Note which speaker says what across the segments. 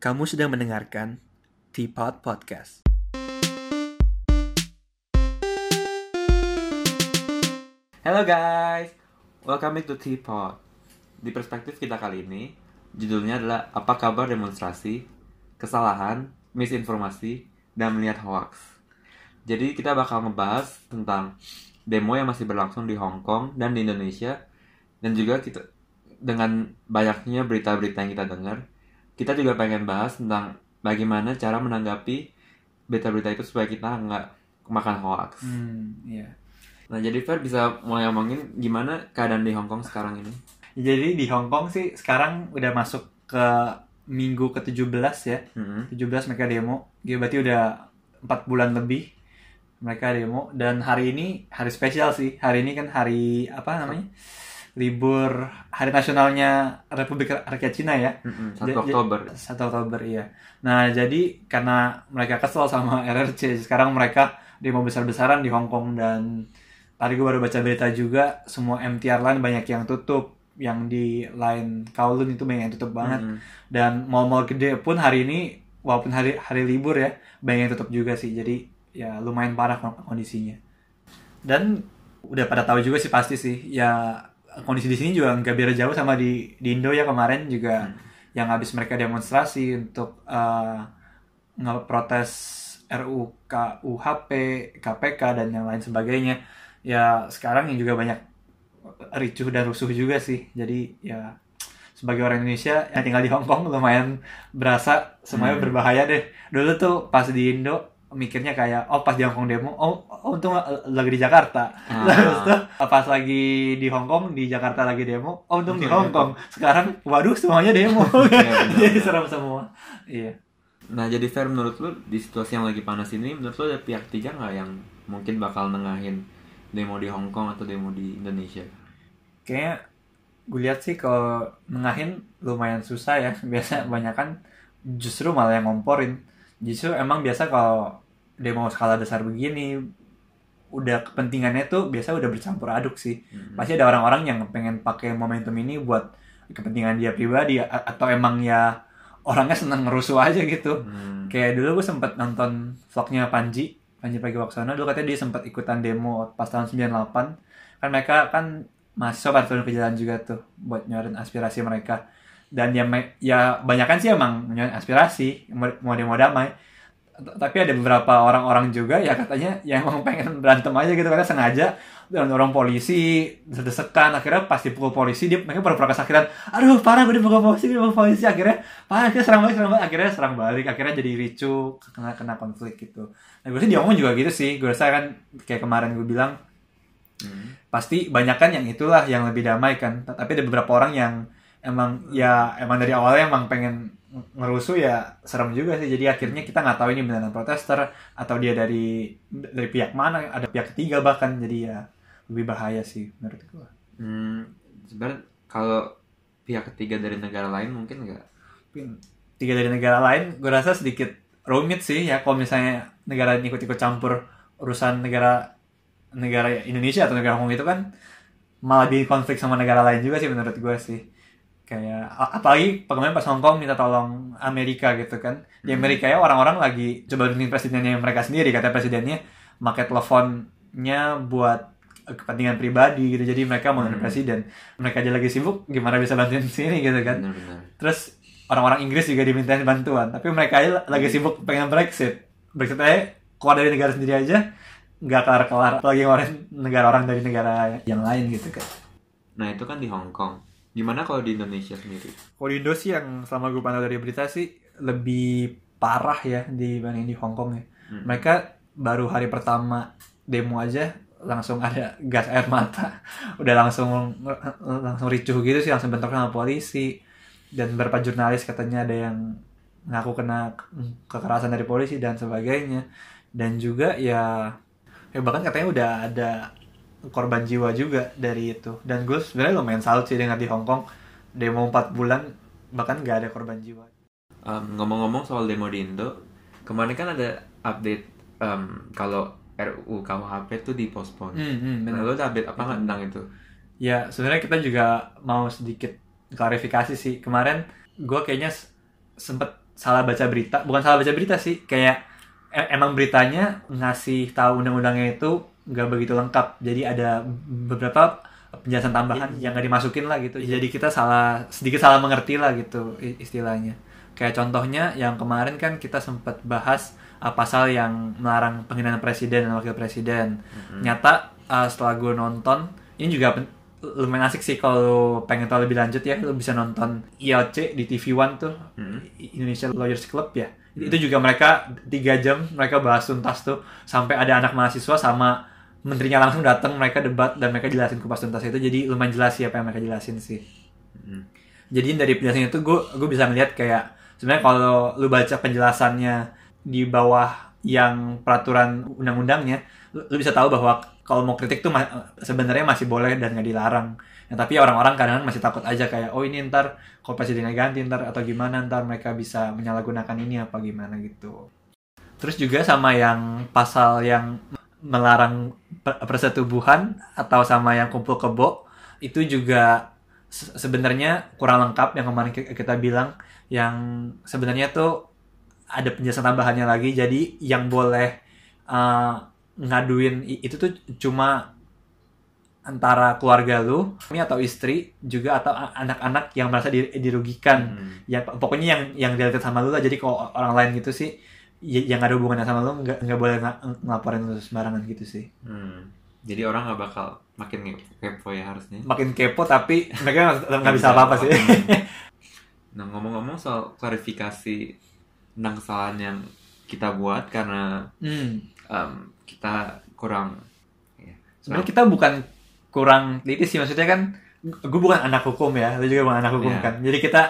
Speaker 1: Kamu sedang mendengarkan Teapot Podcast.
Speaker 2: Hello guys, welcome back to Teapot. Di perspektif kita kali ini, judulnya adalah apa kabar demonstrasi, kesalahan, misinformasi, dan melihat hoax. Jadi kita bakal ngebahas tentang demo yang masih berlangsung di Hong Kong dan di Indonesia, dan juga kita dengan banyaknya berita-berita yang kita dengar, kita juga pengen bahas tentang bagaimana cara menanggapi berita-berita itu supaya kita nggak makan hoax.
Speaker 1: Hmm, iya.
Speaker 2: Nah, jadi Fer bisa mulai ngomongin gimana keadaan di Hong Kong sekarang ini?
Speaker 1: Jadi di Hong Kong sih sekarang udah masuk ke minggu ke-17 ya.
Speaker 2: Mm-hmm.
Speaker 1: 17 mereka demo. Ya, berarti udah 4 bulan lebih mereka demo dan hari ini hari spesial sih. Hari ini kan hari apa namanya? Libur Hari Nasionalnya Republik Rakyat Cina ya.
Speaker 2: Mm-hmm. 1
Speaker 1: Ja- ja-
Speaker 2: Oktober.
Speaker 1: 1 Oktober iya. Nah, jadi karena mereka kesel sama RRC, sekarang mereka demo besar-besaran di Hong Kong dan tadi gue baru baca berita juga semua MTR line banyak yang tutup, yang di line Kowloon itu banyak yang tutup banget
Speaker 2: Mm-hmm.
Speaker 1: dan mall-mall gede pun hari ini walaupun hari hari libur ya banyak yang tutup juga sih. Jadi ya lumayan parah kon- kondisinya. Dan udah pada tahu juga sih pasti sih ya kondisi di sini juga nggak beda jauh sama di di Indo ya kemarin juga yang habis mereka demonstrasi untuk eh, ngeprotes RUU KUHP, KPK dan yang lain sebagainya. Ya sekarang yang juga banyak ricuh dan rusuh juga sih. Jadi ya sebagai orang Indonesia yang tinggal di Hong Kong lumayan berasa semuanya
Speaker 2: Hmm.
Speaker 1: berbahaya deh. Dulu tuh pas di Indo mikirnya kayak oh pas di Hong Kong demo oh, oh untung lagi di Jakarta.
Speaker 2: Ah.
Speaker 1: terus tuh pas lagi di Hong Kong di Jakarta lagi demo oh untung di Hong Kong. Sekarang waduh semuanya demo.
Speaker 2: Benar.
Speaker 1: jadi serem semua. Iya.
Speaker 2: Nah, jadi Fer menurut lu di situasi yang lagi panas ini, menurut lu ada pihak ketiga nggak yang mungkin bakal nengahin demo di Hong Kong atau demo di Indonesia?
Speaker 1: kayaknya gue lihat sih kalau nengahin lumayan susah ya. Biasa banyak kan justru malah yang ngomporin justru emang biasa kalau demo skala besar begini udah kepentingannya tuh biasa udah bercampur aduk sih.
Speaker 2: Mhm.
Speaker 1: pasti ada orang-orang yang pengen pakai momentum ini buat kepentingan dia pribadi atau emang ya orangnya seneng ngerusuh aja gitu.
Speaker 2: Hmm.
Speaker 1: kayak dulu gue sempet nonton vlognya Panji Panji Pragiwaksono. Dulu katanya dia sempat ikutan demo pas tahun 98 kan mereka kan mahasiswa pada turun ke jalan juga tuh buat nyuarin aspirasi mereka dan ya ya banyak kan sih emang nyuarin aspirasi mau demo damai tapi ada beberapa orang-orang juga ya katanya yang emang pengen berantem aja gitu karena sengaja dan orang polisi desekan akhirnya pas dipukul polisi dia mereka pura-pura kesakitan aduh parah gue dipukul polisi gue dipukul polisi akhirnya parah akhirnya serang balik serang balik akhirnya serang balik akhirnya jadi ricu kena kena konflik gitu nah gue sih di Hongkong juga gitu sih gue rasa kan kayak kemarin gue bilang
Speaker 2: Hmm.
Speaker 1: pasti banyak kan yang itulah yang lebih damai kan tapi ada beberapa orang yang emang ya emang dari awalnya emang pengen ng- ngerusuh ya serem juga sih. Jadi akhirnya kita nggak tahu ini beneran protester atau dia dari dari pihak mana. Ada pihak ketiga bahkan. Jadi ya lebih bahaya sih menurut gue
Speaker 2: Hmm, sebenarnya kalau pihak ketiga dari negara lain mungkin nggak?
Speaker 1: tiga dari negara lain gue rasa sedikit rumit sih ya. Kalau misalnya negara ini ikut-ikut campur urusan negara negara Indonesia atau negara Hongkong itu kan malah bikin konflik sama negara lain juga sih menurut gue sih kayak apalagi kemarin pas Hongkong minta tolong Amerika gitu kan di
Speaker 2: Hmm.
Speaker 1: Amerika ya orang-orang lagi coba dengerin presidennya mereka sendiri kata presidennya pakai teleponnya buat kepentingan pribadi gitu jadi mereka mau
Speaker 2: Hmm.
Speaker 1: presiden mereka aja lagi sibuk gimana bisa bantuin sini gitu kan. Terus orang-orang Inggris juga dimintain bantuan, tapi mereka aja lagi sibuk pengen Brexit. Brexit aja keluar dari negara sendiri aja nggak kelar-kelar, apalagi ngeluarin negara orang dari negara yang lain gitu kan.
Speaker 2: Nah, itu kan di Hong Kong. Gimana kalau di Indonesia sendiri?
Speaker 1: Kalau di Indo sih yang selama gue pantau dari berita sih lebih parah ya dibanding di Hong Kong ya.
Speaker 2: Hmm.
Speaker 1: Mereka baru hari pertama demo aja langsung ada gas air mata, udah langsung langsung ricuh gitu sih langsung bentrok sama polisi dan beberapa jurnalis katanya ada yang ngaku kena kekerasan dari polisi dan sebagainya dan juga ya ya bahkan katanya udah ada korban jiwa juga dari itu dan gue sebenarnya lumayan salut sih dengan di Hong Kong demo 4 bulan bahkan nggak ada korban jiwa
Speaker 2: Um, ngomong-ngomong soal demo di Indo, kemarin kan ada update um, kalau RUU KUHP itu dipospon.
Speaker 1: hmm, hmm,
Speaker 2: Nah, lo ada update apa nggak tentang itu?
Speaker 1: Ya, sebenarnya kita juga mau sedikit klarifikasi sih. Kemarin gue kayaknya sempet salah baca berita bukan salah baca berita sih kayak e- emang beritanya ngasih tahu undang-undangnya itu nggak begitu lengkap. Jadi ada beberapa penjelasan tambahan yang nggak dimasukin lah gitu. Jadi kita salah sedikit salah mengerti lah gitu istilahnya. Kayak contohnya yang kemarin kan kita sempat bahas uh, pasal yang melarang penghinaan presiden dan wakil presiden. Nyata uh, setelah gue nonton ini juga pen- lumayan asik sih kalau pengen tahu lebih lanjut ya lu bisa nonton IOC di TV One tuh
Speaker 2: Hmm.
Speaker 1: Indonesia Lawyers Club ya. Itu juga mereka tiga jam mereka bahas tuntas tuh sampai ada anak mahasiswa sama menterinya langsung datang mereka debat dan mereka jelasin kupas tuntas itu. Jadi lumayan jelas sih apa yang mereka jelasin sih.
Speaker 2: Hmm.
Speaker 1: jadi dari penjelasan itu gue gue bisa ngeliat kayak sebenarnya kalau lu baca penjelasannya di bawah yang peraturan undang-undangnya lu, lu bisa tahu bahwa kalau mau kritik tuh ma- sebenarnya masih boleh dan nggak dilarang. Ya, tapi orang-orang kadang masih takut aja kayak oh ini ntar kalau presidennya ganti ntar atau gimana ntar mereka bisa menyalahgunakan ini apa gimana gitu. Terus juga sama yang pasal yang melarang per- persetubuhan atau sama yang kumpul kebo itu juga se- sebenarnya kurang lengkap yang kemarin ki- kita bilang yang sebenarnya tuh ada penjelasan tambahannya lagi. Jadi yang boleh uh, ngaduin itu tuh cuma antara keluarga lu ini atau istri juga atau anak-anak yang merasa di- dirugikan.
Speaker 2: Hmm.
Speaker 1: ya pokoknya yang yang related sama lu lah. Jadi kalau orang lain gitu sih y- yang ada hubungannya sama lu nggak nggak boleh nga- ngelaporin lu sembarangan gitu sih
Speaker 2: Hmm. Jadi orang nggak bakal makin kepo ya harusnya.
Speaker 1: makin kepo tapi mereka nggak- bisa apa-apa sih
Speaker 2: Nah ngomong-ngomong soal klarifikasi tentang kesalahan yang kita buat karena
Speaker 1: hmm.
Speaker 2: em, kita kurang ya,
Speaker 1: sebenarnya kita bukan kurang teliti sih maksudnya kan gue bukan anak hukum ya lu juga bukan anak hukum
Speaker 2: Iya.
Speaker 1: kan jadi kita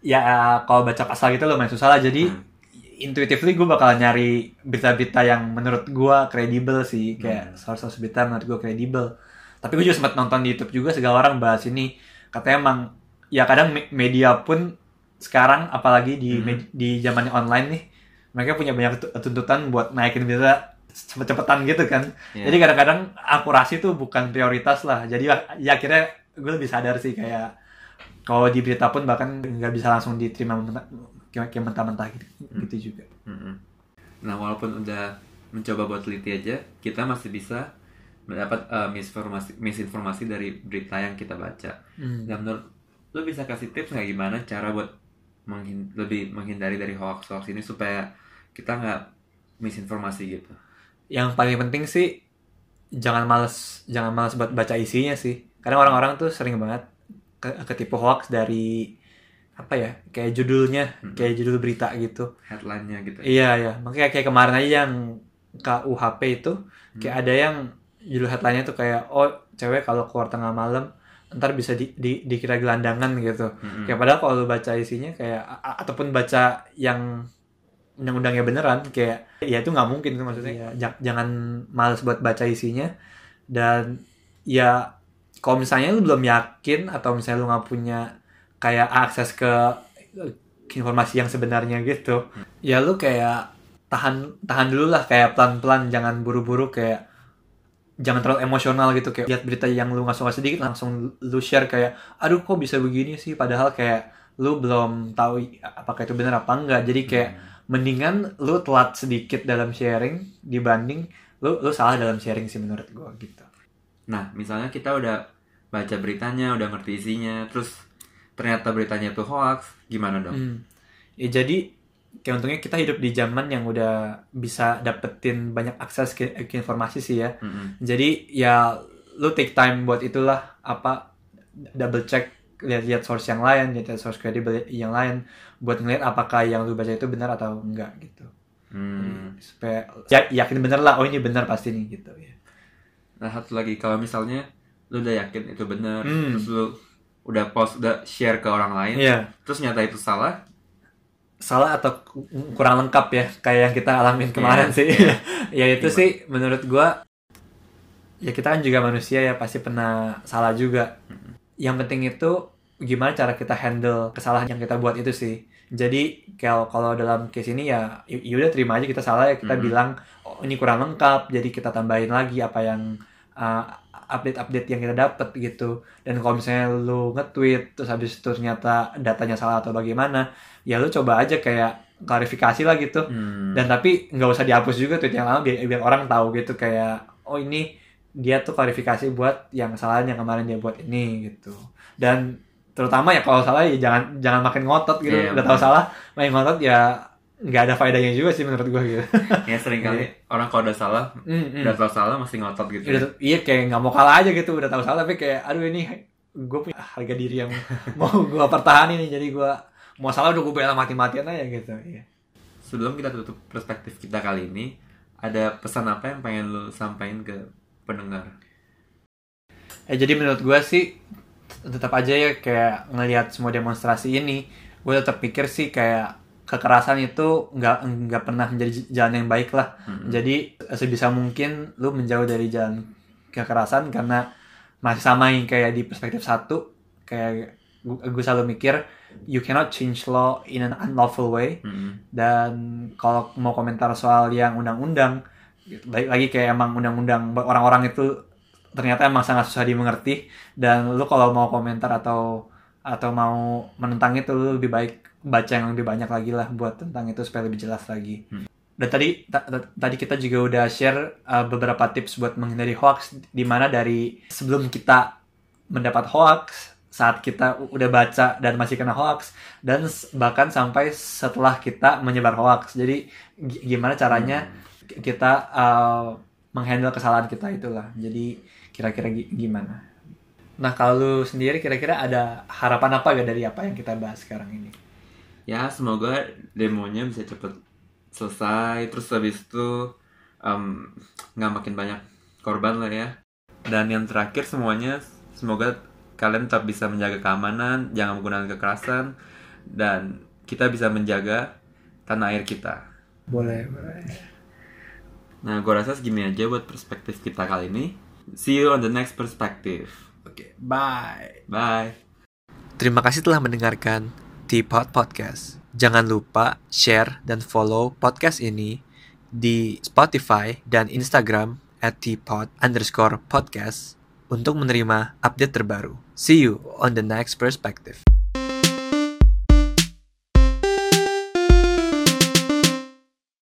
Speaker 1: ya kalau baca pasal gitu lumayan susah lah jadi
Speaker 2: Hmm.
Speaker 1: Intuitively gue bakal nyari berita-berita yang menurut gue kredibel sih kayak
Speaker 2: Hmm.
Speaker 1: source-source berita menurut gue kredibel tapi gue juga sempat nonton di YouTube juga segala orang bahas ini katanya emang ya kadang me- media pun sekarang apalagi di
Speaker 2: Hmm.
Speaker 1: di zamannya online nih mereka punya banyak tu- tuntutan buat naikin berita cepet-cepetan gitu kan
Speaker 2: Ya.
Speaker 1: jadi kadang-kadang akurasi tuh bukan prioritas lah jadi ya, ya akhirnya gue lebih sadar sih kayak kalau di berita pun bahkan nggak bisa langsung diterima mentah- kayak mentah-mentah gitu,
Speaker 2: Hmm.
Speaker 1: gitu juga
Speaker 2: Mm-mm. Nah, walaupun udah mencoba buat teliti aja, kita masih bisa mendapat uh, misinformasi, misinformasi dari berita yang kita baca.
Speaker 1: Hmm.
Speaker 2: Dan menurut lu bisa kasih tips nggak gimana cara buat menghin- lebih menghindari dari hoax-hoax ini supaya kita nggak misinformasi gitu?
Speaker 1: yang paling penting sih jangan males jangan males buat baca isinya sih karena orang-orang tuh sering banget ketipu hoax dari apa ya kayak judulnya
Speaker 2: Hmm.
Speaker 1: kayak judul berita gitu.
Speaker 2: Headline-nya gitu.
Speaker 1: iya ya makanya kayak kemarin aja yang KUHP itu kayak ada yang judul headline-nya tuh kayak oh cewek kalau keluar tengah malam ntar bisa di, di- dikira gelandangan gitu.
Speaker 2: Mm-mm.
Speaker 1: Kayak padahal kalau lu baca isinya kayak ataupun baca yang undang-undangnya beneran kayak ya itu nggak mungkin itu maksudnya. Ya, ja- jangan males buat baca isinya. Dan ya kalau misalnya lu belum yakin atau misalnya lu nggak punya kayak akses ke, ke informasi yang sebenarnya gitu ya lu kayak tahan tahan dulu lah kayak pelan-pelan jangan buru-buru kayak jangan terlalu emosional gitu kayak lihat berita yang lu nggak suka sedikit langsung lu share kayak aduh kok bisa begini sih? Padahal kayak lu belum tahu apakah itu benar apa enggak. Jadi kayak mendingan lu telat sedikit dalam sharing dibanding lu lu salah dalam sharing sih menurut gua gitu
Speaker 2: Nah, misalnya kita udah baca beritanya, udah ngerti isinya, terus ternyata beritanya itu hoax, gimana dong?
Speaker 1: Hmm. ya jadi kayak untungnya kita hidup di zaman yang udah bisa dapetin banyak akses ke, ke informasi sih ya
Speaker 2: Mm-mm.
Speaker 1: jadi ya lu take time buat itulah apa double check lihat-lihat source yang lain lihat source kredibel yang lain buat ngeliat apakah yang lu baca itu benar atau enggak gitu
Speaker 2: Hmm.
Speaker 1: supaya ya, yakin bener lah oh ini benar pasti nih gitu ya
Speaker 2: Nah, satu lagi kalau misalnya lu udah yakin itu benar,
Speaker 1: Hmm.
Speaker 2: terus lu udah post, udah share ke orang lain,
Speaker 1: Iya
Speaker 2: terus nyata itu salah,
Speaker 1: salah atau ku- kurang lengkap ya kayak yang kita alamin kemarin
Speaker 2: Iya.
Speaker 1: sih ya itu
Speaker 2: Gimana?
Speaker 1: sih menurut gua ya kita kan juga manusia ya pasti pernah salah juga yang penting itu gimana cara kita handle kesalahan yang kita buat itu sih jadi kalau kalau dalam case ini ya ya udah terima aja kita salah ya kita
Speaker 2: Mhm.
Speaker 1: bilang oh ini kurang lengkap jadi kita tambahin lagi apa yang uh, update-update yang kita dapat gitu. Dan kalau misalnya lu nge-tweet terus habis itu ternyata datanya salah atau bagaimana ya lu coba aja kayak klarifikasi lah gitu.
Speaker 2: Hmm.
Speaker 1: dan tapi nggak usah dihapus juga tweet yang lama biar, biar orang tahu gitu kayak oh ini dia tuh klarifikasi buat yang kesalahan yang kemarin dia buat ini gitu. Dan terutama ya kalau salah ya jangan jangan makin ngotot gitu.
Speaker 2: Iya,
Speaker 1: udah tahu salah main ngotot ya nggak ada faedahnya juga sih menurut gua gitu.
Speaker 2: Ya sering kali. Orang kalau udah salah
Speaker 1: Mm, mm.
Speaker 2: udah tahu salah masih ngotot gitu
Speaker 1: Udah tuh- iya kayak nggak mau kalah aja gitu udah tahu salah tapi kayak aduh ini gue punya harga diri yang mau gue pertahanin nih jadi gue mau salah udah gue bela mati-matian aja gitu. Iya.
Speaker 2: sebelum kita tutup perspektif kita kali ini ada pesan apa yang pengen lu sampaikan ke pendengar?
Speaker 1: Ya jadi menurut gue sih tetap aja ya kayak ngelihat semua demonstrasi ini gue tetap pikir sih kayak kekerasan itu nggak nggak pernah menjadi jalan yang baik lah
Speaker 2: Hmm.
Speaker 1: jadi sebisa mungkin lu menjauh dari jalan kekerasan karena masih sama yang kayak di perspektif satu kayak gue selalu mikir you cannot change law in an unlawful way
Speaker 2: Mm-mm.
Speaker 1: dan kalau mau komentar soal yang undang-undang baik lagi kayak emang undang-undang orang-orang itu ternyata emang sangat susah dimengerti dan lu kalau mau komentar atau atau mau menentang itu lu lebih baik baca yang lebih banyak lagi lah buat tentang itu supaya lebih jelas lagi
Speaker 2: Hmm.
Speaker 1: dan tadi ta- ta- tadi kita juga udah share uh, beberapa tips buat menghindari hoax di mana dari sebelum kita mendapat hoax saat kita udah baca dan masih kena hoax dan bahkan sampai setelah kita menyebar hoax. Jadi gi- gimana caranya ki- kita uh, menghandle kesalahan kita itulah. Jadi kira-kira gi- gimana? Nah kalau lu sendiri kira-kira ada harapan apa gak dari apa yang kita bahas sekarang ini?
Speaker 2: ya semoga demonya bisa cepet selesai. Terus habis itu em, nggak makin banyak korban lah ya. Dan yang terakhir semuanya semoga kalian tetap bisa menjaga keamanan jangan menggunakan kekerasan dan kita bisa menjaga tanah air kita.
Speaker 1: Boleh, boleh.
Speaker 2: nah gue rasa segini aja buat perspektif kita kali ini. See you on the next perspective
Speaker 1: Oke, bye.
Speaker 2: bye
Speaker 1: Terima kasih telah mendengarkan Teapot Podcast. Jangan lupa share dan follow podcast ini di Spotify dan Instagram at teapot underscore podcast untuk menerima update terbaru. See you on the next perspective.